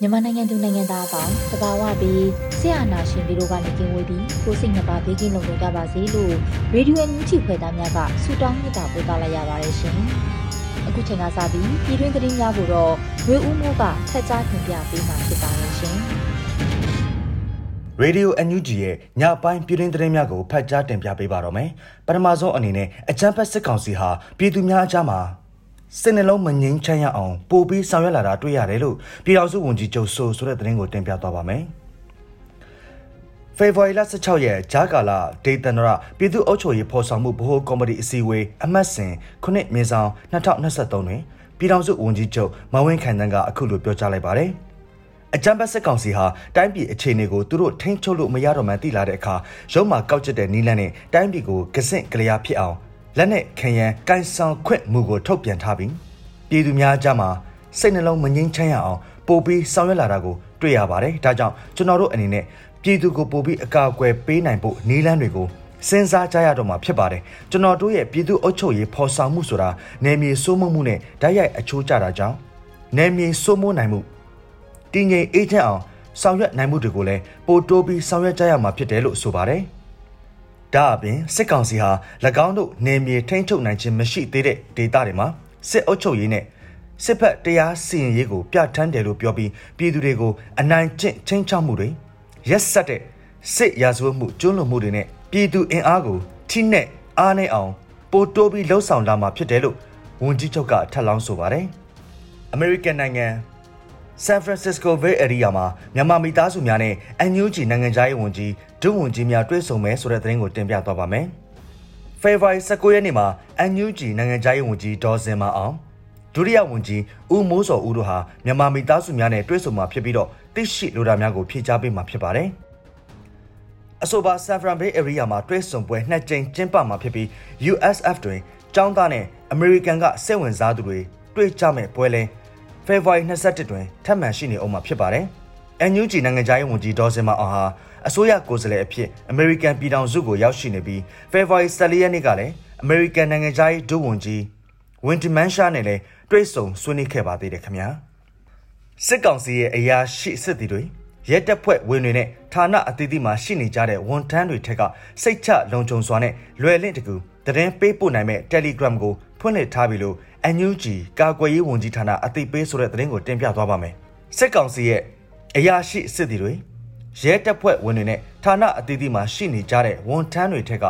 မြန်မာနိုင်ငံသူနိုင်ငံသားအပေါင်းတဘာဝပြီးဆရာနာရှင်ပြီးတို့ကနေကင်းဝေးပြီးကိုစိတ်နှစ်ပါးဘေးကင်းလုံခြုံကြပါစေလို့ရေဒီယိုအန်ယူဂျီဖွယ်သားများကဆုတောင်းမေတ္တာပို့သလိုက်ရပါတယ်ရှင်။အခုချိန်ကစပြီးပြည်တွင်းသတင်းများကိုတော့ရွေဦးမိုးကဖတ်ကြားတင်ပြပေးမှာဖြစ်ပါတယ်ရှင်။ရေဒီယိုအန်ယူဂျီရဲ့ညပိုင်းပြည်တွင်းသတင်းများကိုဖတ်ကြားတင်ပြပေးပါတော့မယ်။ပထမဆုံးအနေနဲ့အကြံဖက်စစ်ကောင်စီဟာပြည်သူများအကြားမှာ စိတ်နှလုံးမငြိမ်းချမ်းရအောင်ပို့ပြီးဆောင်ရွက်လာတာတွေ့ရတယ်လို့ပြည်တော်စုဝန်ကြီးချုပ်ဆိုဆိုတဲ့သတင်းကိုတင်ပြသွားပါမယ်။ဖေဖော်ဝါရီလ16ရက်ဂျာကာလာဒေသနရပြည်သူ့အုပ်ချုပ်ရေးဖော်ဆောင်မှုဗဟိုကော်မတီအစည်းအဝေးအမှတ်စဉ်ခုနှစ်မြေဆောင်2023တွင်ပြည်ထောင်စုဝန်ကြီးချုပ်မဝင်းခိုင်တန်းကအခုလိုပြောကြားလိုက်ပါတယ်။အကြံပတ်စစ်ကောင်စီဟာတိုင်းပြည်အခြေအနေကိုသူတို့ထိန်းချုပ်လို့မရတော့မှသိလာတဲ့အခါရုံးမှာကောက်ကျတဲ့နီလန်းနဲ့တိုင်းပြည်ကိုကစင့်ကလျာဖြစ်အောင် လက်နဲ့ခံရန်ကန်ဆောင်ခွင့်မူကိုထုတ်ပြန်ထားပြီးပြည်သူများကြားမှာစိတ်နှလုံးမငြိမ်းချမ်းရအောင်ပို့ပြီးဆောင်ရွက်လာတာကိုတွေ့ရပါတယ်။ဒါကြောင့်ကျွန်တော်တို့အနေနဲ့ပြည်သူကိုပို့ပြီးအကာအကွယ်ပေးနိုင်ဖို့နည်းလမ်းတွေကိုစဉ်းစားကြရတော့မှာဖြစ်ပါတယ်။ကျွန်တော်တို့ရဲ့ပြည်သူအုပ်ချုပ်ရေးဖော်ဆောင်မှုဆိုတာနယ်မြေစိုးမိုးမှုနဲ့ဓာတ်ရိုက်အချိုးကျတာကြောင့်နယ်မြေစိုးမိုးနိုင်မှုတည်ငြိမ်အေးချမ်းအောင်ဆောင်ရွက်နိုင်မှုတွေကိုလည်းပိုတိုးပြီးဆောင်ရွက်ကြရမှာဖြစ်တယ်လို့ဆိုပါတယ်။ ဒါအပြင်စစ်ကောင်စီဟာ၎င်းတို့နေမြေထိန်းချုပ်နိုင်ခြင်းမရှိသေးတဲ့ဒေသတွေမှာစစ်အုပ်ချုပ်ရေးနဲ့စစ်ဖက်တရားစီရင်ရေးကိုပြဋ္ဌာန်းတယ်လို့ပြောပြီးပြည်သူတွေကိုအနိုင်ကျင့်ချင်းချောက်မှုတွေရက်ဆက်တဲ့စစ်ရာဇဝတ်မှုကျွလွန်မှုတွေနဲ့ပြည်သူအင်အားကိုထိနဲ့အားနဲ့အောင်ပိုတိုးပြီးလှုံ့ဆော်လာမှာဖြစ်တယ်လို့ဝန်ကြီးချုပ်ကထပ်လောင်းဆိုပါတယ်။ American နိုင်ငံ San Francisco Bay Area မှာမြန်မာမိသားစုများနဲ့ NUG နိုင်ငံသားရေးဝန်ကြီးဒုဝန်ကြီးများတွေ့ဆုံမယ်ဆိုတဲ့သတင်းကိုတင်ပြသွားပါမယ်။ February 19ရက်နေ့မှာ NUG နိုင်ငံသားရေးဝန်ကြီးဒေါ်စင်မအောင်ဒုတိယဝန်ကြီးဦးမိုးစောဦးတို့ဟာမြန်မာမိသားစုများနဲ့တွေ့ဆုံမှာဖြစ်ပြီးတော့သိရှိလိုတာများကိုဖြေကြားပေးမှာဖြစ်ပါတယ်။အဆိုပါ San Fran Bay Area မှာတွေ့ဆုံပွဲနှစ်ကြိမ်ကျင်းပမှာဖြစ်ပြီး USF တွင်ចောင်းသားနဲ့ American ကစိတ်ဝင်စားသူတွေတွေ့ကြမဲ့ပွဲလဲ ဖေဖော်ဝါရီ21တွင်ထပ်မံရှိနေအောင်မှာဖြစ်ပါတယ်။ NUG နိုင်ငံသားရေးဝန်ကြီးဒေါ်စင်မအောင်ဟာအစိုးရကိုယ်စားလှယ်အဖြစ်အမေရိကန်ပြည်ထောင်စုကိုရောက်ရှိနေပြီးဖေဖော်ဝါရီ14ရက်နေ့ကလည်းအမေရိကန်နိုင်ငံသားရေးဒုဝန်ကြီးဝင်တီမန်ရှာနဲ့လည်းတွေ့ဆုံဆွေးနွေးခဲ့ပါသေးတယ်ခင်ဗျာ။စစ်ကောင်စီရဲ့အရာရှိစစ်သည်တွေရဲတပ်ဖွဲ့ဝင်တွေနဲ့ဌာနအသီးသီးမှာရှိနေကြတဲ့ဝန်ထမ်းတွေထက်ကစိတ်ချလုံခြုံစွာနဲ့လွယ်လင့်တကူတရင်ပေးပို့နိုင်မဲ့ Telegram ကိုဖွင့်လှစ်ထားပြီလို့ NUG ကာကွယ်ရေးဝန်ကြီးဌာနအသိပေးဆိုတဲ့သတင်းကိုတင်ပြသွားပါမယ်။စစ်ကောင်စီရဲ့အရာရှိစစ်သည်တွေရဲတပ်ဖွဲ့ဝင်တွေနဲ့ဌာနအသီးသီးမှာရှိနေကြတဲ့ဝန်ထမ်းတွေထက်က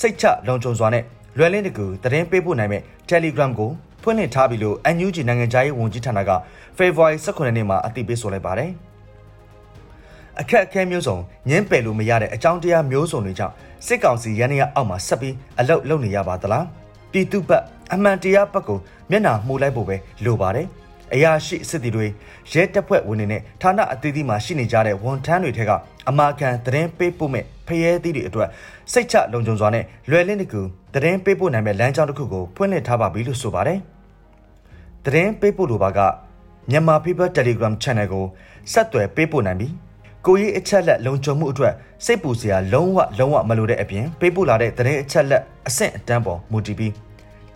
စိတ်ချလုံခြုံစွာနဲ့လွယ်လင့်တကူသတင်းပေးပို့နိုင်မဲ့ Telegram ကိုဖွင့်လှစ်ထားပြီလို့ NUG နိုင်ငံသားရေးဝန်ကြီးဌာနက February 18ရက်နေ့မှာအသိပေးဆိုလိုက်ပါတယ်။အခက်အခဲမျိုးစုံညှင်းပယ်လို့မရတဲ့အကြောင်းတရားမျိုးစုံတွေကြောင့်စစ်ကောင်စီရန်ရအောက်မှာဆက်ပြီးအလုတ်လုပ်နေရပါသလား ပြည်သူ့ဘက်အမှန်တရားဘက်ကိုမျက်နှာမှုလိုက်ဖို့ပဲလိုပါတယ်အရာရှိစစ်တီတွေရဲတပ်ဖွဲ့ဝင်တွေနဲ့ဌာနအသီးသီးမှာရှိနေကြတဲ့ဝန်ထမ်းတွေထက်ကအမာခံသတင်းပေးပို့မဲ့ဖရဲသီးတွေအတွက်စိတ်ချလုံခြုံစွာနဲ့လွယ်လင့်တကူသတင်းပေးပို့နိုင်မဲ့လမ်းကြောင်းတစ်ခုကိုဖွင့်လှစ်ထားပါပြီလို့ဆိုပါတယ်သတင်းပေးပို့လိုပါကမြန်မာ People Telegram Channel ကိုဆက်သွယ်ပေးပို့နိုင်ပြီကိုကြီးအချက်လက်လုံခြုံမှုအတွက်စိတ်ပူစရာလုံးဝလုံးဝမလိုတဲ့အပြင်ပေးပို့လာတဲ့သတင်းအချက်လက်အဆင့်အတန်းပေါ်မူတည်ပြီး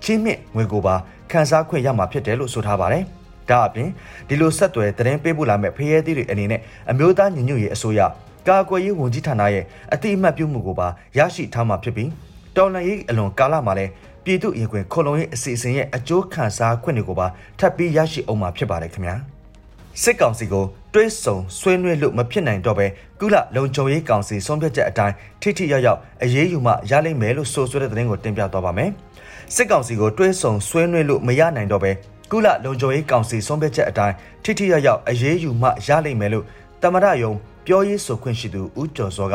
ချင်းမြင့်ငွေကိုပါခန်းစားခွင့်ရမှာဖြစ်တယ်လို့ဆိုထားပါတယ်။ဒါအပြင်ဒီလိုဆက်သွယ်သတင်းပေးပို့လာမဲ့ဖရဲသီးတွေအနေနဲ့အမျိုးသားညီညွတ်ရေးအစိုးရကာကွယ်ရေးဝန်ကြီးဌာနရဲ့အတိအမှတ်ပြုမှုကိုပါရရှိထားမှာဖြစ်ပြီးတော်လှန်ရေးအလွန်ကာလမှာလည်းပြည်သူ့ရင်ခွင်ခုံလုံးရေးအစီအစဉ်ရဲ့အကျိုးခံစားခွင့်တွေကိုပါထပ်ပြီးရရှိအောင်မှာဖြစ်ပါတယ်ခင်ဗျာစစ်ကောင်စီကိုတွဲဆုံဆွေးနွေးလို့မဖြစ်နိုင်တော့ပဲကုလလုံခြုံရေးကောင်စီဆုံးဖြတ်ချက်အတိုင်းထိထိရောက်ရောက်အရေးယူမှရလိမ့်မယ်လို့ဆိုဆွဲတဲ့သတင်းကိုတင်ပြသွားပါမယ် စစ်ကောင်စီကိုတွဲဆုံဆွေးနွေးလို့မရနိုင်တော့ပဲကုလလုံခြုံရေးကောင်စီဆုံးဖြတ်ချက်အတိုင်းထိထိရောက်ရောက်အရေးယူမှရလိမ့်မယ်လို့တမရယုံပြောရေးဆိုခွင့်ရှိသူဦးကျော်စောက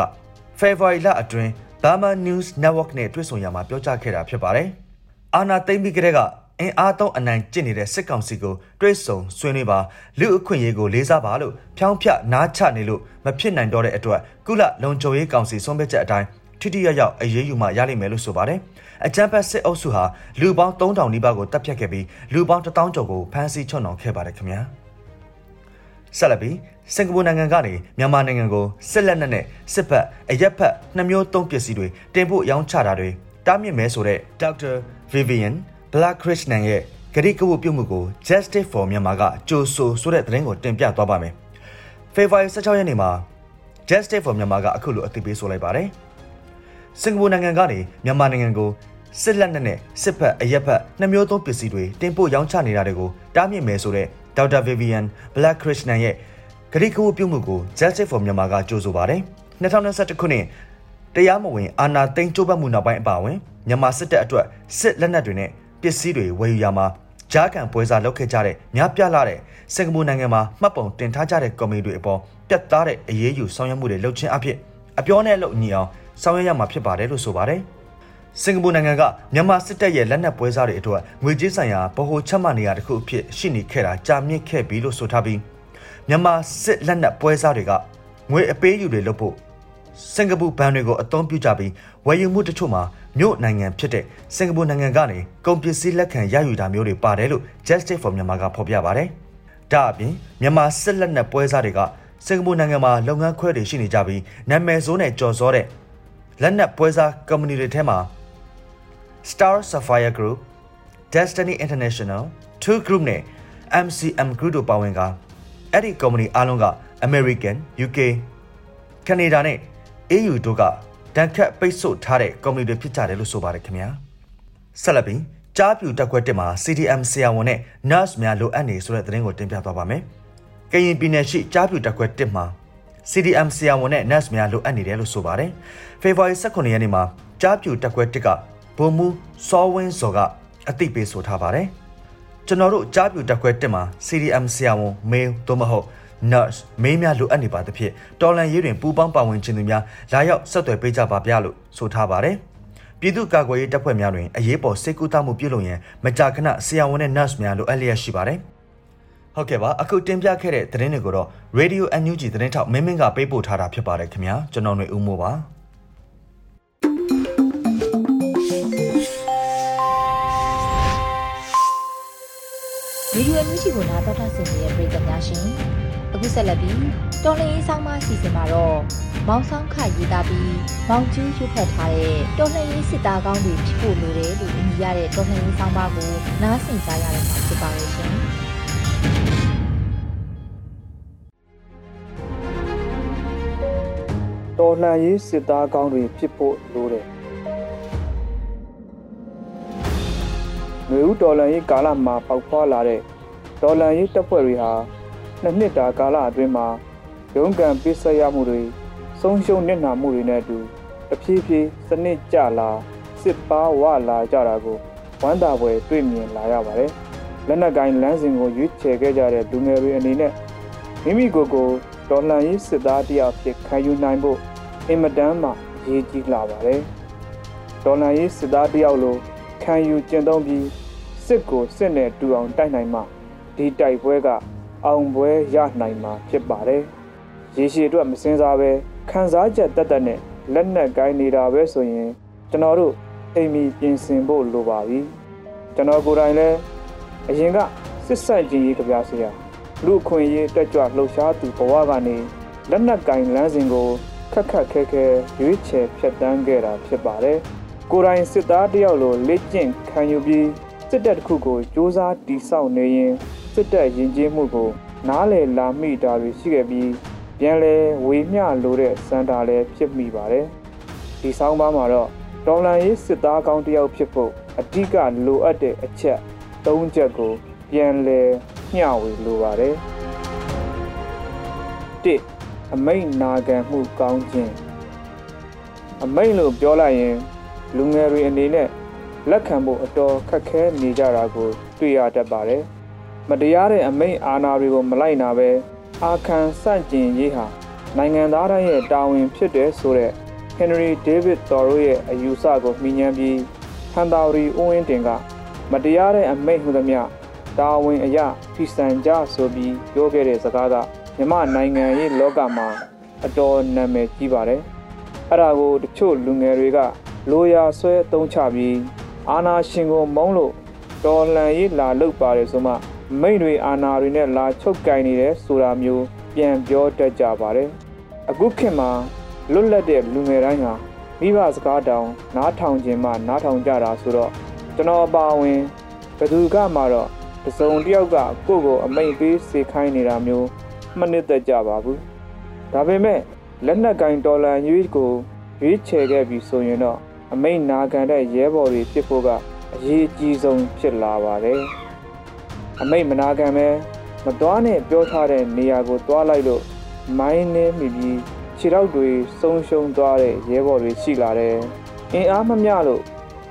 ဖေဖော်ဝါရီလအတွင်း Burma News Network နဲ့တွေ့ဆုံရမှာပြောကြားခဲ့တာဖြစ်ပါတယ်။အာနာသိမ့်ပြီးကတည်းကအင်အားသုံးအနိုင်ကျင့်နေတဲ့စစ်ကောင်စီကိုတွေ့ဆုံဆွေးနွေးပါလူအခွင့်အရေးကိုလေးစားပါလို့ဖြောင်းဖြနားချနေလို့မဖြစ်နိုင်တော့တဲ့အတွက်ကုလလုံခြုံရေးကောင်စီဆုံးဖြတ်ချက်အတိုင်း ထိထိရောက်ရောက်အရေးယူမှရလိမ့်မယ်လို့ဆိုပါတယ်။အကြမ်းဖက်စစ်အုပ်စုဟာလူပေါင်း3000နီးပါးကိုတပ်ဖြတ်ခဲ့ပြီးလူပေါင်း1000ကျော်ကိုဖမ်းဆီးချွတ်နှောင်ခဲ့ပါတယ်ခင်ဗျာ။ဆက်လက်ပြီးစင်ကာပူနိုင်ငံကနေမြန်မာနိုင်ငံကိုစစ်လက်နက်နဲ့စစ်ဘက်အရက်ဖက်နှမျိုးသုံးပစ္စည်းတွေတင်ဖို့ရောင်းချတာတွေတားမြစ်မဲဆိုတဲ့ Dr. Vivian Black Krishnan ရဲ့ဂရိကဝပြုမှုကို Justice for Myanmar ကကြိုဆိုဆိုတဲ့သတင်းကိုတင်ပြသွားပါမယ်။ February 16ရက်နေ့မှာ Justice for Myanmar ကအခုလိုအသိပေးဆိုလိုက်ပါတယ်။ စင်ကာပူနိုင်ငံကနေမြန်မာနိုင်ငံကိုစစ်လက်နက်နဲ့စစ်ဖက်အရက်ဖက်နှမျိုးသုံးပစ္စည်းတွေတင်ပို့ရောင်းချနေတာတွေကိုတားမြစ်မယ်ဆိုတဲ့ Dr. Vivian Black Krishnan ရဲ့ဂရိကဝပြုမှုကို Justice for Myanmar ကကြိုဆိုပါတယ်။2021ခုနှစ်တရားမဝင်အာဏာသိမ်းကြိုးပမ်းမှုနောက်ပိုင်းအပါအဝင်မြန်မာစစ်တပ်အတွက်စစ်လက်နက်တွေနဲ့ပစ္စည်းတွေဝယ်ယူရမှာဂျားကန်ပွဲစားလုပ်ခဲ့ကြတဲ့များပြားလာတဲ့စင်ကာပူနိုင်ငံမှာမှတ်ပုံတင်ထားကြတဲ့ကော်မတီတွေအပေါ်ပြတ်သားတဲ့အရေးယူဆောင်ရွက်မှုတွေလုပ်ခြင်းအဖြစ်အပြောနဲ့လုပ်ညီအောင် ဆောင်ရွက်ရမှာဖြစ်ပါတယ်လို့ဆိုပါတယ်။စင်ကာပူနိုင်ငံကမြန်မာစစ်တပ်ရဲ့လက်နက်ပွဲစားတွေအတွက်ငွေကြေးဆိုင်ရာဗဟိုချက်မှတ်နေရာတစ်ခုအဖြစ်ရှိနေခဲ့တာကြာမြင့်ခဲ့ပြီလို့ဆိုထားပြီးမြန်မာစစ်လက်နက်ပွဲစားတွေကငွေအပေးယူတွေလုပ်ဖို့စင်ကာပူဘဏ်တွေကိုအသုံးပြုကြပြီးဝယ်ယူမှုတချို့မှာမြို့နိုင်ငံဖြစ်တဲ့စင်ကာပူနိုင်ငံကနေကုန်ပစ္စည်းလက်ခံရယူတာမျိုးတွေပါတယ်လို့ Justice for Myanmar ကဖော်ပြပါတယ်။ဒါအပြင်မြန်မာစစ်လက်နက်ပွဲစားတွေကစင်ကာပူနိုင်ငံမှာလုပ်ငန်းခွဲတွေရှိနေကြပြီးနာမည်ဆိုးနဲ့ကြော်စောတဲ့ လက်နက်ပွဲစားကုမ္ပဏီတွေထဲမှာ Star Sapphire Group, Destiny International, Two Group နဲ့ MCM Group တို့ပါဝင်ကအဲ့ဒီကုမ္ပဏီအားလုံးက American, UK, Canada နဲ့ EU တို့ကတန်ခတ်ပိတ်ဆို့ထားတဲ့ကုမ္ပဏီတွေဖြစ်ကြတယ်လို့ဆိုပါတယ်ခင်ဗျာဆက်လက်ပြီးကြားပြူတက်ခွက်တက်မှာ CDM ဆရာဝန်နဲ့ nurse များလိုအပ်နေဆိုတဲ့သတင်းကိုတင်ပြသွားပါမယ်ကရင်ပြည်နယ်ရှိကြားပြူတက်ခွက်တက်မှာ CDM ဆရာဝန်နဲ့ nurse များလိုအပ်နေတယ်လို့ဆိုပါတယ်ဖေဖော်ဝါရီ18ရက်နေ့မှာကြားပြူတက်ခွက်တက်ကဘုံမူစောဝင်းစော်ကအသိပေးဆိုထားပါတယ်ကျွန်တော်တို့ကြားပြူတက်ခွက်တက်မှာ CDM ဆရာဝန် mail သို့မဟုတ် nurse မင်းများလိုအပ်နေပါသဖြင့်တော်လန်ရေးတွင်ပူပေါင်းပါဝင်ခြင်းသူများလာရောက်ဆက်သွယ်ပေးကြပါဗျလို့ဆိုထားပါတယ်။ပြည်သူ့ကာကွယ်ရေးတပ်ဖွဲ့များတွင်အရေးပေါ်စိတ်ကူးတမှုပြုလုပ်ရန်မကြာခဏဆရာဝန်နဲ့ nurse များလိုအပ်လျက်ရှိပါတယ်။ ဟုတ်ကဲ့ပါအခုတင်ပြခဲ့တဲ့သတင်းတွေကိုတော့ Radio NUG သတင်းထောက်မင်းမင်းကပေးပို့ထားတာဖြစ်ပါတယ်ခင်ဗျာကျွန်တော်ຫນွေဦးမိုးပါဗီဒီယိုအမျိုးချီကိုနားတော်တာဆင်နေတဲ့ပရိသတ်များရှင်အခုဆက်လက်ပြီးတော်လင်းရေးဆောင်မစီစဉ်မှာတော့မောင်ဆောင်ခရေးသားပြီးမောင်ကျူးရွတ်ဖတ်ထားတဲ့တော်လှန်ရေးစစ်သားကောင်းတွေဖြစ်ဖို့လိုတယ်လို့အမည်ရတဲ့တော်လှန်ရေးဆောင်မကိုနားဆင်ကြရတဲ့မှာဖြစ်ပါရဲ့ရှင် တော်လှန်ရေးစစ်သားကောင်းတွေဖြစ်ဖို့လိုတယ်။ຫນွေဦးတော်လှန်ရေးကာလမှာပေါက်ဖွာလာတဲ့တော်လှန်ရေးတပ်ဖွဲ့တွေဟာနှစ်နှစ်တာကာလအတွင်းမှာရုန်းကန်ပစ်ဆက်ရမှုတွေဆုံးရှုံးနစ်နာမှုတွေနဲ့အတူတဖြည်းဖြည်းစနစ်ကျလာစစ်ပါဝလာကြတာကိုဝမ်းသာပွဲတွေ့မြင်လာရပါတယ်။ လက်နက်ကိုင်းလမ်းစဉ်ကိုရွေးချယ်ခဲ့ကြတဲ့လူငယ်တွေအနေနဲ့မိမိကိုယ်ကိုတော်လှန်ရေးစစ်သားတယောက်ဖြစ်ခံယူနိုင်ဖို့အင်မတန်မှရည်ကြီးလာပါတယ်။တော်လှန်ရေးစစ်သားတယောက်လိုခံယူကျင့်သုံးပြီးစစ်ကိုစစ်နဲ့တူအောင်တိုက်နိုင်မှဒီတိုက်ပွဲကအောင်ပွဲရနိုင်မှာဖြစ်ပါတယ်။ရေရှည်အတွက်မစင်စားပဲခံစားချက်တက်တက်နဲ့လက်နက်ကိုင်းနေတာပဲဆိုရင်ကျွန်တော်တို့အိမ်မီပြင်ဆင်ဖို့လိုပါပြီ။ကျွန်တော်ကိုယ်တိုင်လည်း အရင်ကစစ်ဆက်ခြင်းရေးကြပြစရာလူအခွင့်အရေးတက်ကြွလှုပ်ရှားသူဘဝကနေလက်နက်ကင်လမ်းစဉ်ကိုခက်ခက်ခဲခဲရွေးချယ်ဖြတ်တန်းခဲ့တာဖြစ်ပါတယ်။ကိုယ်တိုင်စစ်သားတယောက်လိုလက်ကျင့်ခံယူပြီးစစ်တပ်တစ်ခုကိုစ조사တိဆောက်နေရင်စစ်တပ်ယဉ်ကျေးမှုကို နားလည်လာမိတာတွေရှိခဲ့ပြီးပြန်လဲဝေမျှလိုတဲ့စံတာလည်းဖြစ်မိပါတယ်။ဒီဆောင်းပါးမှာတော့တော်လန်ရေးစစ်သားကောင်းတယောက်ဖြစ်ဖို့အဓိကလိုအပ်တဲ့အချက် ၃ချက်ကို ပြန်လည်မျှဝေလိုပါတယ်၁အမိတ်နာခံမှုကောင်းခြင်းအမိတ်လို့ပြောလိုက်ရင် လူငယ်တွေအနေနဲ့လက်ခံဖို့အတော်ခက်ခဲနေကြတာကို တွေ့ရတတ်ပါတယ်မတရားတဲ့အမိတ်အာဏာတွေကိုမလိုက်နာပဲအာခံစန့်ကျင်ရေးဟာနိုင်ငံသားတိုင်းရဲ့တာဝန်ဖြစ်တယ်ဆိုတဲ့ Henry David Thoreau ရဲ့အယူဆကိုမှီညမ်းပြီးဟန်တာဝရီဦးဝင်းတင်က မတရားတဲ့အမိတ်ဟုသမျှတာဝန်အရာဖီဆန်ကြဆိုပြီးပြောခဲ့တဲ့စကားကမြမနိုင်ငံရေးလောကမှာအတော်နာမည်ကြီးပါတယ်။အဲ့ဒါကိုတချို့လူငယ်တွေကလိုရာဆွဲသုံးချပြီးအာနာရှင်ကိုမုန်းလို့တော်လှန်ရေးလာလုပ်ပါတယ်ဆိုမှမိတ်တွေအာနာတွေနဲ့လာချုပ်ကင်နေတယ်ဆိုတာမျိုးပြန်ပြောတတ်ကြပါတယ်။အခုခေတ်မှာလွတ်လပ်တဲ့လူငယ်တိုင်းဟာမိဘစကားတောင်နားထောင်ခြင်းမှနားထောင်ကြတာဆိုတော့ ကျွန်တော်အပါအဝင်ဘယ်သူကမှတော့တစုံတစ်ယောက်ကကိုယ့်ကိုအမိန်ပေးစေခိုင်းနေတာမျိုးမနစ်သက်ကြပါဘူးဒါပေမဲ့လက်နက်ကင်ဒေါ်လာရွေးကိုရွေးချယ်ခဲ့ပြီဆိုရင်တော့အမိန်နာခံတဲ့ရဲဘော်တွေဖြစ်ဖို့ကအရေးအကြီးဆုံးဖြစ်လာပါတယ်အမိတ်မနာခံပဲမသွားနဲ့ပြောထားတဲ့နေရာကိုသွားလိုက်လို့မိုင်းနေမိပြီးခြေထောက်တွေဆုံးရှုံးသွားတဲ့ရဲဘော်တွေရှိလာတယ်အင်အားမမျှလို့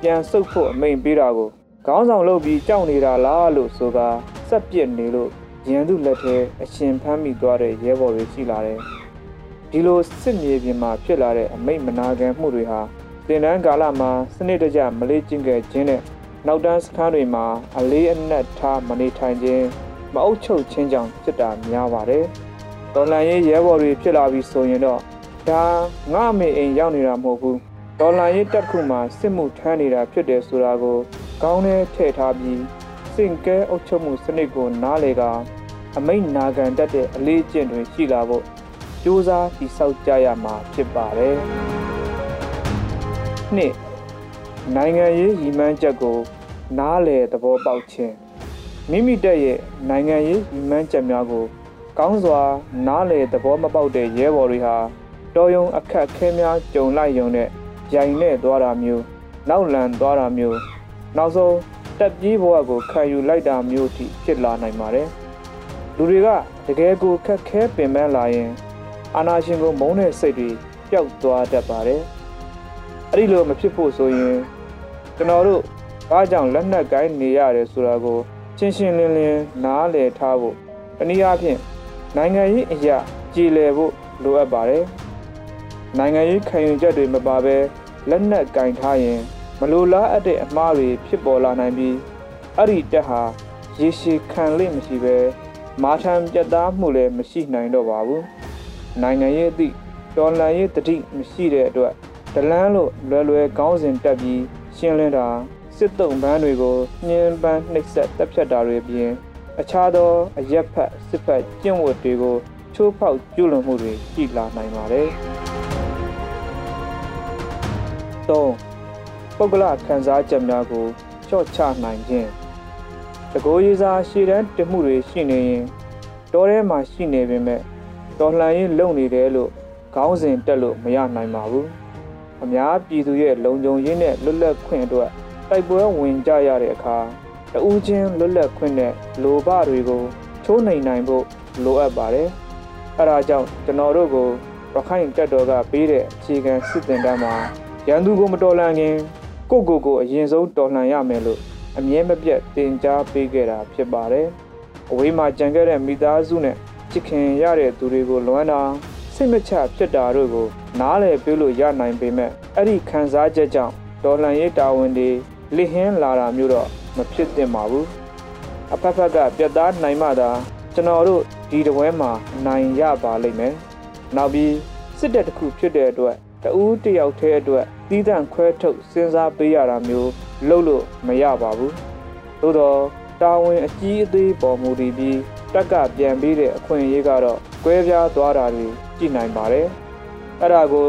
ပြန်ဆုတ်ဖို့အမိန်ပေးတာကိုခေါင်းဆောင်လုပ်ပြီးကြောက်နေတာလားလို့ဆိုကာစက်ပြစ်နေလို့ရန်သူလက်ထဲအရှင်ဖမ်းမိသွားတဲ့ရဲဘော်တွေရှိလာတယ်ဒီလိုစစ်မြေပြင်မှာဖြစ်လာတဲ့အမိတ်မနာခံမှုတွေဟာတင်တန်းကာလမှာစနစ်တကျမလေးကျင့်ခဲ့ခြင်းနဲ့နောက်တန်းစခန်းတွေမှာအလေးအနက်ထားမနေထိုင်ခြင်းမအုပ်ချုပ်ခြင်းကြောင့်ဖြစ်တာများပါတယ်။တော်လန်ရေးရဲဘော်တွေဖြစ်လာပြီဆိုရင်တော့ဒါငါအမေအိမ်ရောက်နေတာမဟုတ်ဘူး။ တော်လန်ရေးတက်ခုမှာစစ်မှုထမ်းနေတာဖြစ်တယ်ဆိုတာကိုကောင်းနဲ့ထည့်ထားပြီးစင်ကဲအုပ်ချုပ်မှုစနစ်ကိုနားလေကအမိတ်နာခံတတ်တဲ့အလေးကျင့်တွေရှိလာဖို့စူးစမ်းတည်ဆောက်ကြရမှာဖြစ်ပါတယ်။နှစ်နိုင်ငံရေးရည်မှန်းချက်ကိုနားလေသဘောပေါက်ခြင်းမိမိတက်ရဲ့နိုင်ငံရေးရည်မှန်းချက်များကိုကောင်းစွာနားလေသဘောမပေါက်တဲ့ရဲဘော်တွေဟာတော်ယုံအခက်ခဲများကြုံလိုက်ရုံနဲ့ ရိုင်နဲ့သွားတာမျိုးနောက်လန်သွားတာမျိုးနောက်ဆုံးတက်ပြေးဘဝကိုခံယူလိုက်တာမျိုးထိဖြစ်လာနိုင်ပါတယ်လူတွေကတကယ်ကိုခက်ခဲပင်ပန်းလာရင် အာနာရှင်ကိုမုန်းတဲ့စိတ်တွေပျောက်သွားတတ်ပါတယ်အဲ့ဒီလိုမဖြစ်ဖို့ဆိုရင်ကျွန်တော်တို့ဘာကြောင့်လက်နက်ကိုင်းနေရတယ်ဆိုတာကိုရှင်းရှင်းလင်းလင်းနားလည်ထားဖို့တနည်းအားဖြင့်နိုင်ငံရေးအရာကြည်လည်ဖို့လိုအပ်ပါတယ်နိုင်ငံရေးခံယူချက်တွေမပါဘဲ လက်နက်ကင်ထားရင်မလိုလားအပ်တဲ့အမှားတွေဖြစ်ပေါ်လာနိုင်ပြီးအဲ့ဒီတက်ဟာရေရှည်ခံလိမ့်မရှိပဲမာထံပြတ်သားမှုလည်းမရှိနိုင်တော့ပါဘူးနိုင်ငံရေးအသည့်တော်လှန်ရေးတတိမရှိတဲ့အတွက်ဒလန်းလို့လွယ်လွယ်ကောင်းစဉ်တက်ပြီးရှင်းလင်းတာစစ်တုံးပန်းတွေကိုညှင်းပန်းနှိပ်စက်တပ်ဖြတ်တာတွေပြင်အခြားသောအရက်ဖက်စစ်ဖက်ကျင့်ဝတ်တွေကိုချိုးဖောက်ကျူးလွန်မှုတွေရှိလာနိုင်ပါတယ်။ ၃ပုဂ္ဂလခံစားချက်များကိုချော့ချနိုင်ခြင်းတကိုးရေးစားရှည်တန်းတင်မှုတွေရှိနေရင်တောထဲမှာရှိနေပေမဲ့တော်လှန်ရေးလုပ်နေတယ်လို့ခေါင်းစဉ်တက်လို့မရနိုင်ပါဘူး။အများပြည်သူရဲ့လုံခြုံရေးနဲ့လွတ်လပ်ခွင့်အတွက်တိုက်ပွဲဝင်ကြရတဲ့အခါတဦးချင်းလွတ်လပ်ခွင့်နဲ့လိုဘတွေကိုချိုးနှိမ်နိုင်ဖို့လိုအပ်ပါတယ်။အဲဒါကြောင့်ကျွန်တော်တို့ကိုရခိုင်တပ်တော်ကပေးတဲ့အခြေခံစစ်တင်တန်းမှာ ရန်သူကိုမတော်လှန်ခင်ကိုကိုကိုအရင်ဆုံးတော်လှန်ရမယ်လို့အမြဲမပြတ်တင် जा ပေးခဲ့တာဖြစ်ပါတယ်။အဝေးမှာကြံခဲ့တဲ့မိသားစုနဲ့ချစ်ခင်ရတဲ့သူတွေကိုလွမ်းတာစိတ်မချဖြစ်တာတို့ကို နားလည်ပြုလို့ရနိုင်ပေမဲ့အဲ့ဒီခံစားချက်ကြောင့်တော်လှန်ရေးတာဝန်တွေလစ်ဟင်းလာတာမျိုးတော့မဖြစ်သင့်ပါဘူးအဖက်ဖက်ကပြတ်သားနိုင်မှသာကျွန်တော်တို့ဒီတပွဲမှာနိုင်ရပါလိမ့်မယ်နောက်ပြီးစစ်တပ်တစ်ခုဖြစ်တဲ့အတွက် တဦးတယောက်တည်းအတွက်တီးတန့်ခွဲထုတ်စဉ်းစားပေးရတာမျိုးလုပ်လို့မရပါဘူးသို့တော့တာဝန်အကြီးအသေးပေါ်မူတည်ပြီးတက်ကပြန်ပြီးတဲ့အခွင့်အရေးကတော့ကွဲပြားသွားတာတွေကြည့်နိုင်ပါတယ်အဲ့ဒါကို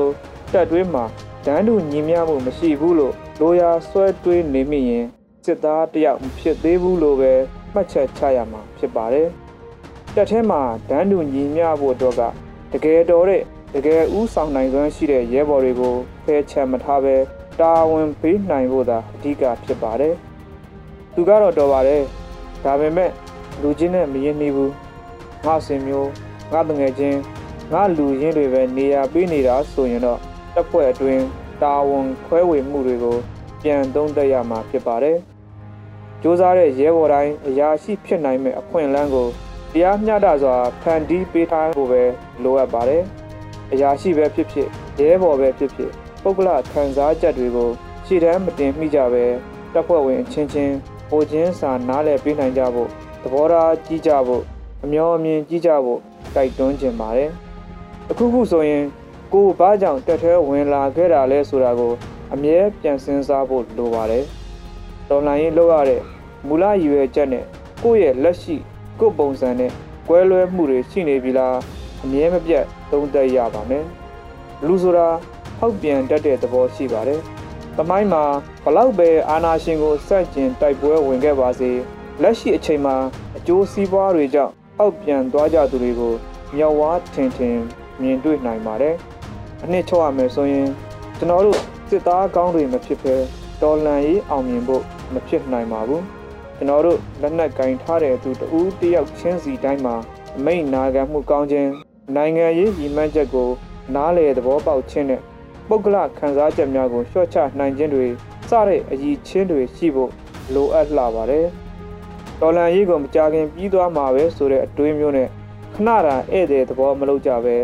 တက်တွင်းမှာဒန်းတူညီမျှမှုမရှိဘူးလို့လိုရာဆွဲတွေးနေမိရင်စစ်သားတယောက်မဖြစ်သေးဘူးလို့ပဲမှတ်ချက်ချရမှာဖြစ်ပါတယ်တက်ထဲမှာဒန်းတူညီမျှဖို့တော့ကတကယ်တော်တဲ့ တကယ်ဥဆောင်နိုင်စွမ်းရှိတဲ့ရဲဘော်တွေကိုဖယ်ချန်မထားပဲတာဝန်ပေးနိုင်ဖို့သာအဓိကဖြစ်ပါတယ်သူကတော့တော်ပါတယ်ဒါပေမဲ့လူချင်းနဲ့မရင်နှီးဘူးငါစင်မျိုးငါတငယ်ချင်းငါလူရင်းတွေပဲနေရာပေးနေတာဆိုရင်တော့တပ်ဖွဲ့အတွင်းတာဝန်ခွဲဝေမှုတွေကိုပြန်သုံးသပ်ရမှာဖြစ်ပါတယ်။စ조사တဲ့ရဲဘော်တိုင်းအရာရှိဖြစ်နိုင်မဲ့အခွင့်အလမ်းကိုတရားမျှတစွာဖန်တီးပေးထားဖို့ပဲလိုအပ်ပါတယ်။ အရာရှိပဲဖြစ်ဖြစ်ရဲဘော်ပဲဖြစ်ဖြစ်ပုဂ္ဂလခံစားချက်တွေကိုရှေ့တန်းမတင်မိကြပဲတပ်ဖွဲ့ဝင်အချင်းချင်းဟိုချင်းစာနားလည်ပေးနိုင်ကြဖို့သဘောထားကြီးကြဖို့အမျောအမြင်ကြီးကြဖို့တိုက်တွန်းခြင်းပါတယ်။အခုခုဆိုရင်ကိုဘာကြောင့်တက်ထဲဝင်လာခဲ့တာလဲဆိုတာကို အမြဲပြန်စဉ်းစားဖို့လိုပါတယ်။တော်လှန်ရေးလုပ်ရတဲ့မူလရည်ရွယ်ချက်နဲ့ကိုယ့်ရဲ့လက်ရှိကိုယ့်ပုံစံနဲ့ကွဲလွဲမှုတွေရှိနေပြီလားအမြဲမပြတ် သုံးသပ်ရပါမယ်။လူဆိုတာဟောက်ပြန်တတ်တဲ့သဘောရှိပါတယ်။သမိုင်းမှာဘလောက်ပဲအာနာရှင်ကိုစန့်ကျင်တိုက်ပွဲဝင်ခဲ့ပါစေလက်ရှိအချိန်မှာအကျိုးစီးပွားတွေကြောင့်ဟောက်ပြန်သွားကြသူတွေကိုမြောက်ဝါထင်ထင်မြင်တွေ့နိုင်ပါတယ်။အနှစ်ချုပ်ရမယ်ဆိုရင်ကျွန်တော်တို့စစ်သားကောင်းတွေမဖြစ်ဘဲတော်လန်ရေးအောင်မြင်ဖို့မဖြစ်နိုင်ပါဘူးကျွန်တော်တို့လက်နက်ကင်ထားတဲ့သူတဦးတယောက်ချင်းစီတိုင်းမှာအမိတ်နာခံမှုကောင်းခြင်း နိုင်ငံရေးရည်မှန်းချက်ကို နားလေသဘောပေါက်ခြင်းနဲ့ပုဂ္ဂလခံစားချက်များကိုလျှော့ချနိုင်ခြင်းတွေစတဲ့အည်ချင်းတွေရှိဖို့လိုအပ်လာပါတယ်တော်လန်ရေးကိုမကြခင်ပြီးသွားမှာပဲဆိုတဲ့အတွေးမျိုးနဲ့ခဏတာဧည့်သည်သဘောမလုပ်ကြပဲ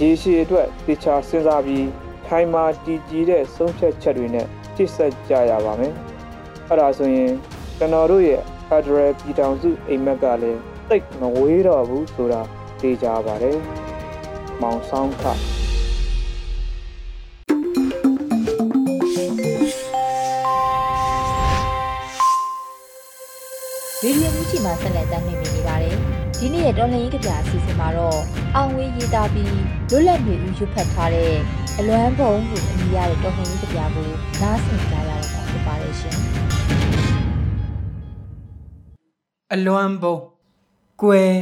ရေရှည်အတွက်တေချာစဉ်းစားပြီးထိုင်မာတည်ကြည်တဲ့ဆုံးဖြတ်ချက်တွေနဲ့ကြည့်ဆက်ကြရပါမယ်။အဲ့ဒါဆိုရင်ကျွန်တော်တို့ရဲ့ Federal ပြည်ထောင်စုအိမ်မက်ကလည်းသိပ်မဝေးတော့ဘူးဆိုတာ သိကြပါတယ်။မောင်ဆောင်ခဗီဒီယိုမြူးချီမှာဆက်လက်တင်ပြနေပါတယ်။ဒီနေ့ရဲ့တော်လှန်ရေးကြပြအစီအစဉ်မှာတော့အောင်ဝေးရေးသားပြီးလွတ်လပ်နေဦးရွတ်ဖတ်ထားတဲ့အလွမ်းဘုံကိုအမည်ရတဲ့တော်လှန်ရေးကြပြကိုနားဆင်ကြရတော့မှာဖြစ်ပါတယ်ရှင်။အလွမ်းဘုံကွယ်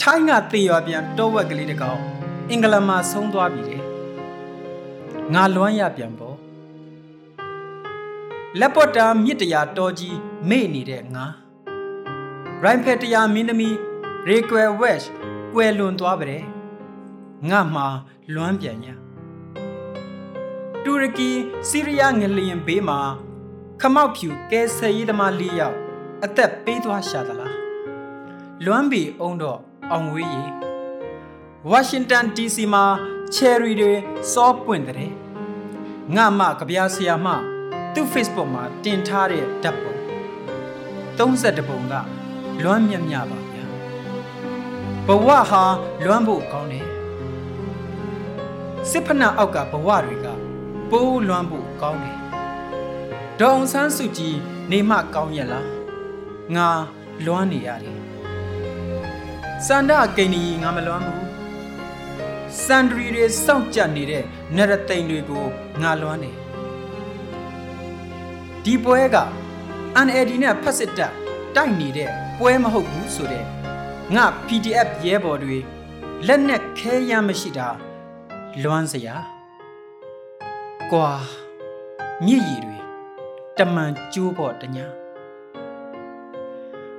ထိုင်းကသေရပြန်တောဝက်ကလေးတကောင်အင်္ဂလန်မှာဆုံးသွားပြီတဲ့။ငါလွမ်းရပြန်ပေါ့လက်ပေါ်တာမြစ်တရာတော်ကြီးမေ့နေတဲ့ငါရိုင်းဖက်တရာမင်းသမီးရေကွယ်ဝက်ကွယ်လွန်သွားပါတယ်ငါမှလွမ်းပြန်ညာတူရကီစီးရီးယားငလျင်ဘေးမှာခမောက်ဖြူကဲဆယ်ရေးသမား၄ယောက်အသက်ပေးသွားရှာသလားလွမ်းဘီအုံတော့ အောင်ဝေးရီဝါရှင်တန် DC မှာချယ်ရီတွေစောပွင့်တဲ့ငါမကဗျာဆရာမသူ့ Facebook မှာတင်ထားတဲ့ဓာတ်ပုံ32ပုံကလွမ်းမြတ်မြပါဗျာဘဝဟာလွမ်းဖို့ကောင်းတယ်စစ်ဖနာအောက်ကဘဝတွေကပိုးလွမ်းဖို့ကောင်းတယ်ဒေါအောင်ဆန်းစုကြည်နေမကောင်းရလားငါလွမ်းနေရတယ် စန္ဒကိန်းကြီးငါမလွမ်းဘူးစန္ဒရီတွေစောင့်ကြနေတဲ့နရသိန်တွေကိုငါလွမ်းနေဒီပွဲက NLD နဲ့ဖက်စစ်တပ်တိုက်နေတဲ့ပွဲမဟုတ်ဘူးဆိုတဲ့ငါ PDF ရဲဘော်တွေလက်နဲ့ခဲရမ်းမရှိတာလွမ်းစရာကွာမြစ်ရည်တွေတမန်ကျိုးပေါ်တညာ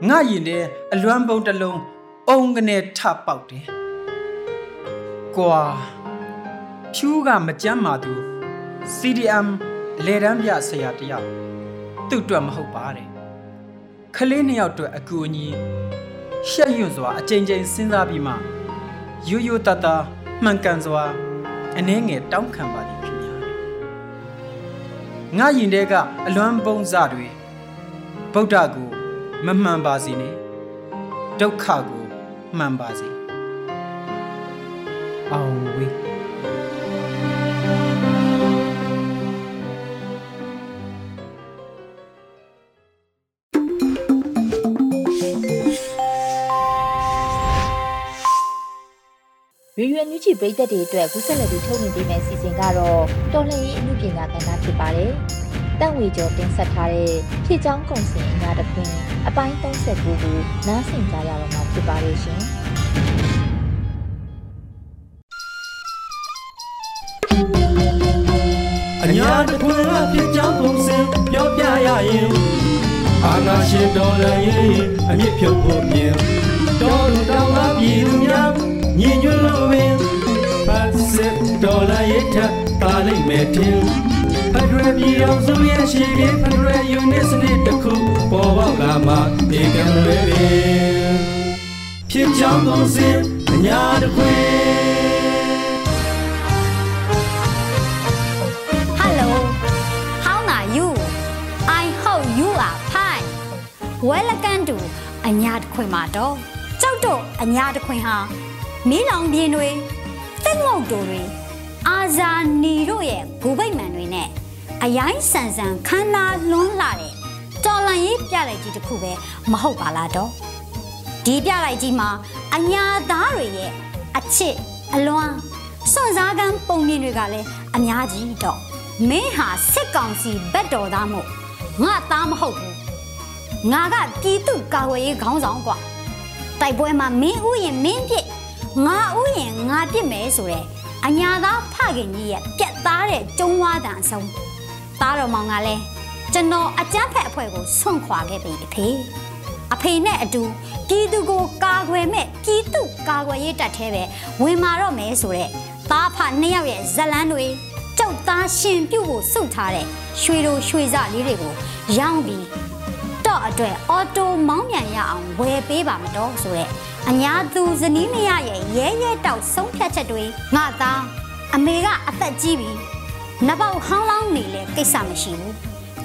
ငါရင်ထဲအလွမ်းပုံးတစ်လုံး အုံကနေထပေါက်တယ်ကွာဖြူးကမကြမ်းမာသူ CDM လေတန်းပြဆရာတယောက်သူ့အတွက်မဟုတ်ပါတဲ့ခလေးနှစ်ယောက်အတွက်အကူအညီရှက်ရွံ့စွာအကြိမ်ကြိမ်စဉ်းစားပြီးမှရိုးရိုးတတမှန်ကန်စွာအနှဲငယ်တောင်းခံပါသည်ခင်ဗျာငါရင်တဲကအလွမ်းပုံစတွေဗုဒ္ဓကိုမမှန်ပါစေနဲ့ဒုက္ခကို မှန်ပါစေအောင်ဝေးရေရွယ်ညူးချီပရိသတ်တွေအတွက်ကူးဆက်လက်ပြီးထုတ်လွှင့်ပေးမယ့်စီစဉ်ကတော့တော်လှန်ရေးအမှုပညာကဏ္ဍဖြစ်ပါတယ်။ တန့်ဝေကျော်တင်ဆက်ထားတဲ့ဖြည့်ချောင်းကုံစင်အညာတစ်ခွင်အပိုင်း39ကိုနားဆင်ကြရတော့မှာဖြစ်ပါရဲ့ရှင်။ညာတခွင်အဖြစ်ကြောင်းပုံစံပြောပြရရင်အာနာရှင်တော်လည်းရင်အမြင့်ဖြုတ်ဖို့ပြင်တော်လူတောင်းသားပြည်သူများညီညွတ်လို့ပင်ဖတ်စစ်တော်လည်းရထတာလိမ့်မယ်ထင် ဖက်ဒရယ်ပြည်အောင်စုရဲ့ရှိပြီးဖက်ဒရယ်ယူနစ်စနစ်တစ်ခုပေါ်ပေါက်လာမှဧကံလွယ်ပင်ဖြစ်ကြောင်းပုံစံအညာတခွင် Hello, how are you? I hope you are fine. Welcome to အညာတခွင်မှာတော့ကျောက်တော့အညာတခွင်ဟာမီးလောင်ပြင်းတွေတက်ငုတ်တို့တွေအာဇာနီတို့ရဲ့ဂူပိတ်မှန်တွေနဲ့ အယိုင်းဆန်ဆန်ခမ်းနားလွန်းလာတဲ့တော်လန်ရေးပြလိုက်ကြီးတစ်ခုပဲမဟုတ်ပါလားတော့ဒီပြလိုက်ကြီးမှာအညာသားတွေရဲ့အချစ်အလွမ်းစွန့်စားကမ်းပုံမြင်တွေကလည်းအများကြီးတော့မင်းဟာစစ်ကောင်စီဘက်တော်သားမို့ငါသားမဟုတ်ဘူးငါကပြည်သူကာဝေးရေးခေါင်းဆောင်ကွာတိုက်ပွဲမှာမင်းဥယျင်မင်းပြစ်ငါဥယျင်ငါပြစ်မယ်ဆိုတဲ့အညာသားဖခင်ကြီးရဲ့ပြက်သားတဲ့ကျုံးဝါတန်အဆုံး သားတော်မောင်ကလည်းကျွန်တော်အကြမ်းဖက်အဖွဲ့ကိုဆွန့်ခွာခဲ့ပြီအဖေအဖေနဲ့အတူပြည်သူကိုကာကွယ်မဲ့ပြည်သူကာကွယ်ရေးတပ်ထဲပဲဝင်မာတော့မယ်ဆိုတဲ့သားဖနှစ်ယောက်ရဲ့ဇလန်းတွေကြောက်သားရှင်ပြုတ်ဖို့စုထားတဲ့ရွှေတို့ရွှေစလေးတွေကိုရောင်းပြီးတော့အတွက်အော်တိုမောင်းပြန်ရအောင်ဝယ်ပေးပါမတော့ဆိုတဲ့အညာသူဇနီးမရရဲ့ရဲရဲတောက်ဆုံးဖြတ်ချက်တွေငါသားအမေကအသက်ကြီးပြီ နဘောက်ဟောင်းလောင်းနေလေကိစ္စမရှိဘူး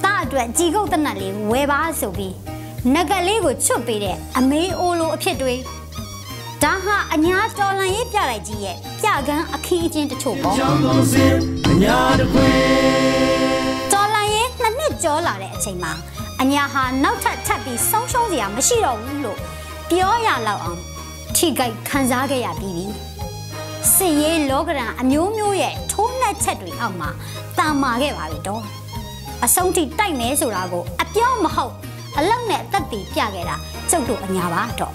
တားအတွက်ជីကုတ်တနတ်လေးဝယ်ပါဆိုပြီးနဂတ်လေးကိုချွတ်ပေးတဲ့အမေအိုလိုအဖြစ်တွေဒါဟာအညာတော်လန်ရေးပြလိုက်ကြီးရဲ့ပြကန်းအခင်းအကျင်းတချို့ပေါ့ကြောင်းပုံစံအညာတခွင်တော်လန်ရေးနှစ်နှစ်ကျော်လာတဲ့အချိန်မှာအညာဟာနောက်ထပ်ထပ်ပြီးဆုံးရှုံးစရာမရှိတော့ဘူးလို့ပြောရလောက်အောင်ထိခိုက်ခံစားခဲ့ရပြီးပြီ စစ်ရေးလောကရန်အမျိုးမျိုးရဲ့ထိုးနှက်ချက်တွေအောက်မှာတာမာခဲ့ပါပြီတော့အဆုံးထိတိုက်မဲဆိုတာကိုအပြောမဟုတ်အလောက်နဲ့အသက်တည်ပြခဲ့တာကျုပ်တို့အညာပါတော့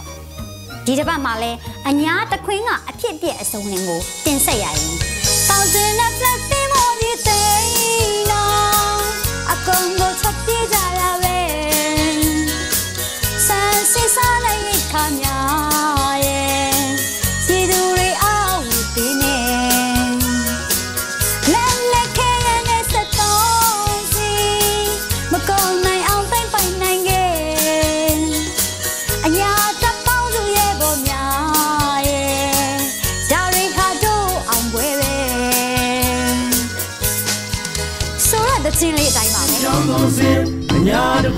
ဒီတစ်ပတ်မှာလဲအညာတခွင်းကအဖြစ်အပျက်အစုံလင်ကိုတင်ဆက်ရရင်တောင်စင်နဲ့ flat တင်မော်ဒီသိနာအကုန်ကို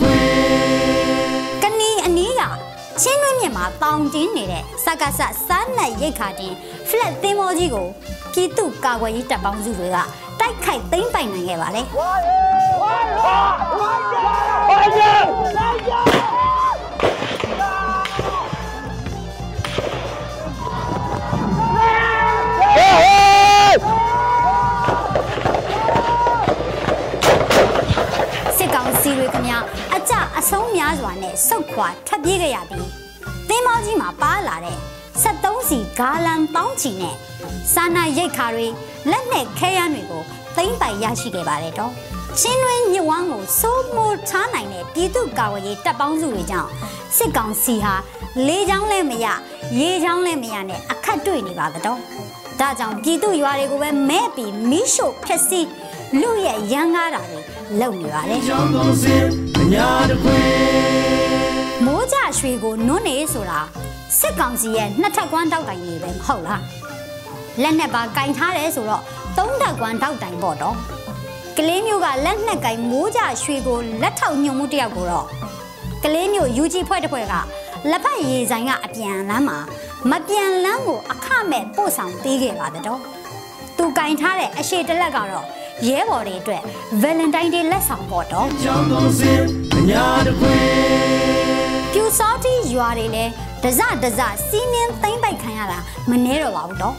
ခွင်ကနီအနီးကချင်းတွင်းမြစ်မှာတောင်တင်းနေတဲ့စက္ကစစားနက်ရိတ်ခါတင် flat သင်းမောကြီးကိုပြည်သူကာကွယ်ရေးတပ်ပေါင်းစုတွေကတိုက်ခိုက်သိမ်းပိုင်နိုင်ခဲ့ပါလေစစ်ကောင်စီတွေခင်ဗျာအ ကြအဆုံးများစွာနဲ့စုတ်ခွာထွက်ပြေးခဲ့ရပြီးသင်းမောကြီးမှာပါလာတဲ့73စီဂါလန်တောင်းချီနဲ့စာနာရိတ်ခါတွေလက်နဲ့ခဲယမ်းတွေကိုသိမ့်ပိုင်ရရှိခဲ့ပါတယ်တော့ချင်းတွင်းမြစ်ဝမ်းကိုစိုးမိုးထားနိုင်တဲ့ပြည်သူ့ကာဝေးရေးတပ်ပေါင်းစုတွေကြောင့်စစ်ကောင်စီဟာလေချောင်းလည်းမရရေချောင်းလည်းမရနဲ့အခက်တွေ့နေပါတော့ဒါကြောင့်ပြည်သူရွာတွေကိုပဲမဲ့ပြီးမီးရှို့ဖျက်ဆီး လူရဲ့ရန်ကားတာတွေလုပ်နေပါတယ်ကြောင်းပုံစံအညာတခွင်မိုးကြရွှေကိုနွန်းနေဆိုတာစစ်ကောင်စီရဲ့နှစ်ထပ်ကွမ်းတောက်တိုင်တွေပဲမဟုတ်လားလက်နဲ့ပါကင်ထားတယ်ဆိုတော့သုံးထပ်ကွမ်းတောက်တိုင်ပေါ့တော့ကလေးမျိုးကလက်နဲ့ကင်မိုးကြရွှေကိုလက်ထောက်ညွန်မှုတစ်ယောက်ကိုတော့ကလေးမျိုးယူကြီးဖွဲ့တစ်ဖွဲ့ကလက်ဖက်ရည်ဆိုင်ကအပြန်လမ်းမှာမပြန်လမ်းကိုအခမဲ့ပို့ဆောင်ပေးခဲ့ပါတော့သူကင်ထားတဲ့အရှိတလက်ကတော့ ရဲဘော်တွေအတွက် Valentine Day လက်ဆောင်ပေါ့တော့ကြောင်းပုံစံအညာတခွင်ပြူစောတိရွာတွေလည်းဒဇဒဇစီးမင်းသိမ့်ပိုက်ခံရတာမနှဲတော့ပါဘူးတော့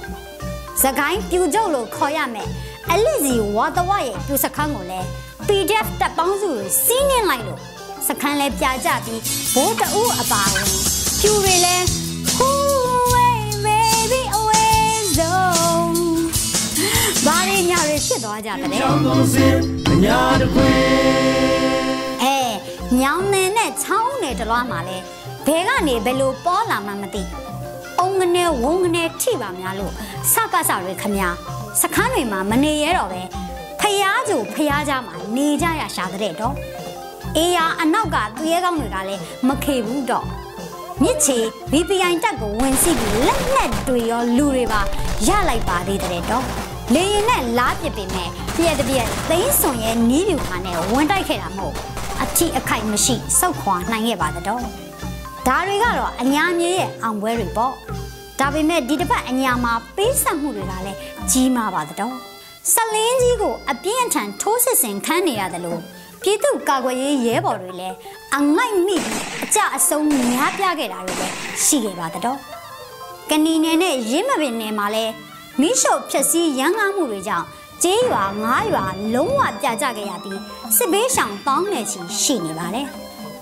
သခိုင်းပြူကျုပ်လို့ခေါ်ရမယ်အလစ်စီဝါတဝရဲ့ပြူစခန်းကိုလည်း PDF တပ်ပေါင်းစုတွေစီးနှင်းလိုက်လို့စခန်းလည်းပြကြပြီးဘိုးတအူးအပါဝင်ပြူတွေလည်း ဘာရင်းညာတွေဖြစ်သွားသွားကြတဲ့ကြောင်းကုန်စင်အညာတခွေအဲညောင်နယ်နဲ့ချောင်းနယ်တလွားမှာလဲဘဲကနေဘယ်လိုပေါ်လာမှမသိအုံငနဲ့ဝုံငနဲ့ထိပါများလို့စကစတွေခမညာစခန်းတွေမှာမနေရတော့ပဲဖျားကြိုဖျားကြမှာနေကြရရှာတဲ့တော့အေးရအနောက်ကသူရဲကောင်းတွေကလည်းမခေဘူးတော့မြစ်ချီ VPN တက်ကိုဝင်စီပြီးလက်လက်တွေရောလူတွေပါရလိုက်ပါသေးတဲ့တော့ လေရင်နဲ့လားပစ်ပေမဲ့ပြည့်တပြည့်သိန်းစွန်ရဲ့နီးပြူခါနဲ့ဝင်တိုက်ခဲ့တာမဟုတ်အထီအခိုက်မရှိစောက်ခွာနိုင်ခဲ့ပါတော့ဒါတွေကတော့အညာမြေရဲ့အောင်ပွဲတွေပေါ့ဒါပေမဲ့ဒီတစ်ပတ်အညာမှာပေးဆက်မှုတွေကလည်းကြီးမားပါတော့ဆလင်းကြီးကိုအပြင်းအထန်ထိုးစစ်ဆင်ခန်းနေရတယ်လို့ပြည်သူ့ကာကွယ်ရေးရဲဘော်တွေလည်းအငိုက်မိပြီးအကြအဆုံးများပြခဲ့တာတွေလည်းရှိခဲ့ပါတော့ကဏီနယ်နဲ့ရင်းမပင်နယ်မှာလည်း မိရှုပ်ဖြက်စီးရန်ကားမှုတွေကြောင့်ကျေးရွာငားရွာလုံးဝပြကြခဲ့ရပြီးစစ်ဘေးရှောင်တောင်းနေချီရှိနေပါတယ်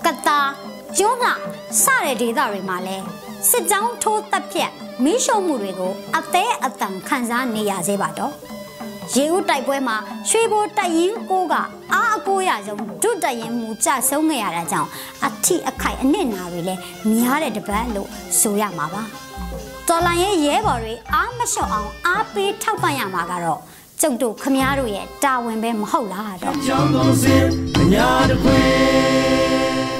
ကတာကျွန်းလှစတဲ့ဒေသတွေမှာလည်းစစ်ကြောင်းထိုးတပ်ဖြတ်မိရှုပ်မှုတွေကိုအသေးအတန်ခံစားနေရသေးပါတော့ရေဦးတိုက်ပွဲမှာရွှေဘိုတိုက်ရင်ကိုကအားအကိုရဆုံးဒုတိုက်ရင်မူကြဆုံးခဲ့ရတာကြောင့်အထိအခိုက်အနစ်နာတွေလည်းများတဲ့တပတ်လို့ဆိုရမှာပါ တော်လိုင်းရဲ့ရဲဘော်တွေအားမလျှော့အောင်အားပေးထောက်ပံ့ရမှာကတော့ကျုပ်တို့ခမားတို့ရဲ့တာဝန်ပဲမဟုတ်လားတော့ကြောင်းကုန်စင်အညာတခွေ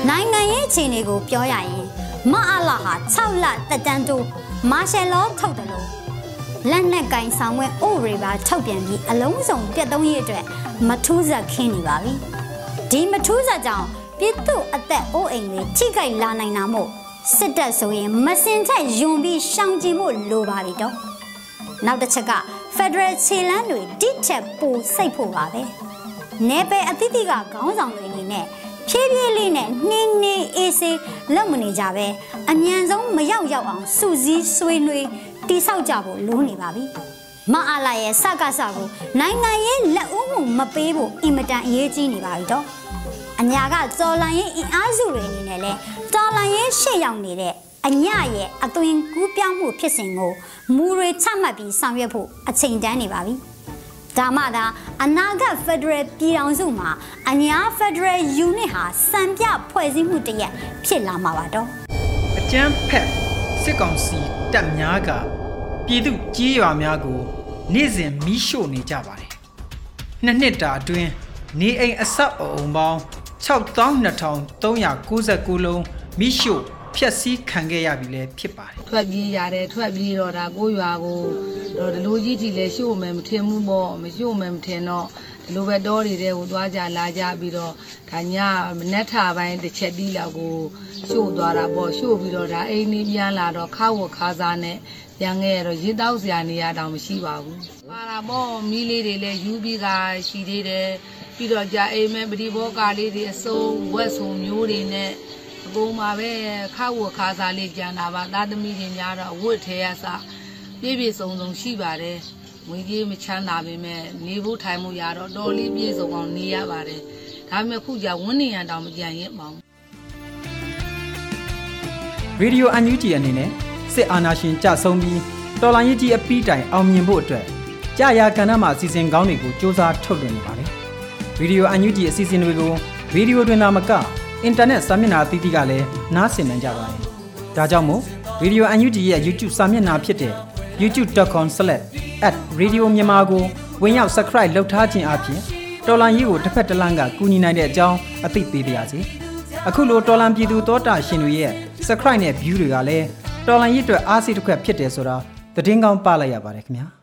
နိုင်ငံရေးအခြေအနေကိုပြောရရင်မအလာဟာ6လတက်တန်းတိုးမာရှယ်လောထုတ်တယ်လို့လက်နက်ကင်ဆောင်ဝဲအိုရီပါထုတ်ပြန်ပြီးအလုံးစုံပြတ်သုံးရေးအတွက်မထူးဆက်ခင်းနေပါပြီဒီမထူးဆက်ကြောင့်ပြည်သူအသက်အိုးအိမ်တွေထိခိုက်လာနိုင်တာမို့ စစ်တပ်ဆိုရင်မစင်ချက်ယွန်ပြီးရှောင်ကျဉ်မှုလိုပါပြီတော့နောက်တစ်ချက်က Federal ခြေလမ်းတွေတိချက်ပိုစိတ်ဖို့ပါပဲနေပယ်အသီးသီးကခေါင်းဆောင်တွေအနေနဲ့ဖြည်းဖြည်းလေးနဲ့နှင်းနှင်းအေးစေးလုပ်မနေကြပဲအမြန်ဆုံးမရောက်ရောက်အောင်စူးစီးဆွေးနွေးတိဆောက်ကြဖို့လိုနေပါပြီမအားလာရဲ့စကားစကိုနိုင်ငံရေးလက်ဦးမှုမပေးဖို့အင်မတန်အရေးကြီးနေပါပြီတော့ အညာကစော်လန်ရေးအင်အားစုတွေအနေနဲ့လဲတော်လန်ရေးရှေ့ရောက်နေတဲ့အညရဲ့အသွင်ကူးပြောင်းမှုဖြစ်စဉ်ကိုမူတွေချမှတ်ပြီးဆောင်ရွက်ဖို့အချိန်တန်းနေပါပြီ။ဒါမှသာအနာဂတ်ဖက်ဒရယ်ပြည်ထောင်စုမှာအညာဖက်ဒရယ်ယူနစ်ဟာစံပြဖွဲ့စည်းမှုတစ်ရပ်ဖြစ်လာမှာပါတော့အကျန်းဖက်စစ်ကောင်စီတပ်များကပြည်သူကြီးရွာများကိုနေ့စဉ်မီးရှို့နေကြပါတယ်။နှစ်နှစ်တာအတွင်းနေအိမ်အဆောက်အအုံပေါင်း 62,399လုံးမီးရှို့ဖျက်ဆီးခံခဲ့ရပြီလည်းဖြစ်ပါတယ်။ထွက်ပြေးရတယ်ထွက်ပြေးတော့ဒါကိုရွာကိုတော့ဒီလိုကြီးတီလဲရှို့မယ်မထင်ဘူးပေါ့မရှို့မယ်မထင်တော့ဒီလိုပဲတောတွေတဲ့ကိုသွားကြလာကြပြီးတော့ဒါညမနက်ထပိုင်းတစ်ချက်တီးလောက်ကိုရှို့သွားတာပေါ့ရှို့ပြီးတော့ဒါအိမ်လေးပြန်လာတော့ခါဝခါစားနဲ့ပြန်ခဲ့ရတော့ရေတောက်စရာနေရတောင်မရှိပါဘူးပါတာပေါ့မီးလေးတွေလည်းယူပြီးကရှိသေးတယ် ပြီးတော့ကြာအိမ်မဲပရိဘောကာလေးတွေအစုံဝက်ဆုံမျိုးတွေနဲ့အကုန်ပါပဲခါဝခါစားလေးကြံတာပါသားသမီးတွေများတော့အဝတ်ထဲရစပြည့်ပြည့်စုံစုံရှိပါတယ်ငွေကြီးမချမ်းသာပေမဲ့နေဖို့ထိုင်မှုရတော့တော်လေးပြည့်စုံအောင်နေရပါတယ်ဒါပေမဲ့ခုကြဝန်းနေရတောင်မကြံရင်မောင်ရေဒီယိုအန်ယူဂျီအနေနဲ့စစ်အာဏာရှင်ကြဆုံးပြီးတော်လိုင်းရေးကြီးအပီးတိုင်အောင်မြင်ဖို့အတွက်ကြာယာကဏ္ဍမှာအစီအစဉ်ကောင်းတွေကိုစ조사ထုတ်လွှင့်နေပါတယ်။ ရေဒီယိုအန်ယူဂျီအစီအစဉ်တွေကိုရေဒီယိုတွင်သာမကအင်တာနက်စာမျက်နှာအသီးသီးကလည်းနားဆင်နိုင်ကြပါတယ်။ဒါကြောင့်မို့ရေဒီယိုအန်ယူဂျီရဲ့ YouTube စာမျက်နှာဖြစ်တဲ့ youtube.com/radio မြန်မာကိုဝင်ရောက် subscribe လုပ်ထားခြင်းအပြင်တော်လိုင်းရေးကိုတစ်ဖက်တစ်လမ်းကကူညီနိုင်တဲ့အကြောင်းအသိပေးပါရစေ။အခုလိုတော်လန်ပြည်သူတောတာရှင်တွေရဲ့ subscribe နဲ့ view တွေကလည်းတော်လန်ရစ်အတွက်အားစိတ်တစ်ခွက်ဖြစ်တယ်ဆိုတာသတင်းကောင်းပလိုက်ရပါတယ်ခင်ဗျာ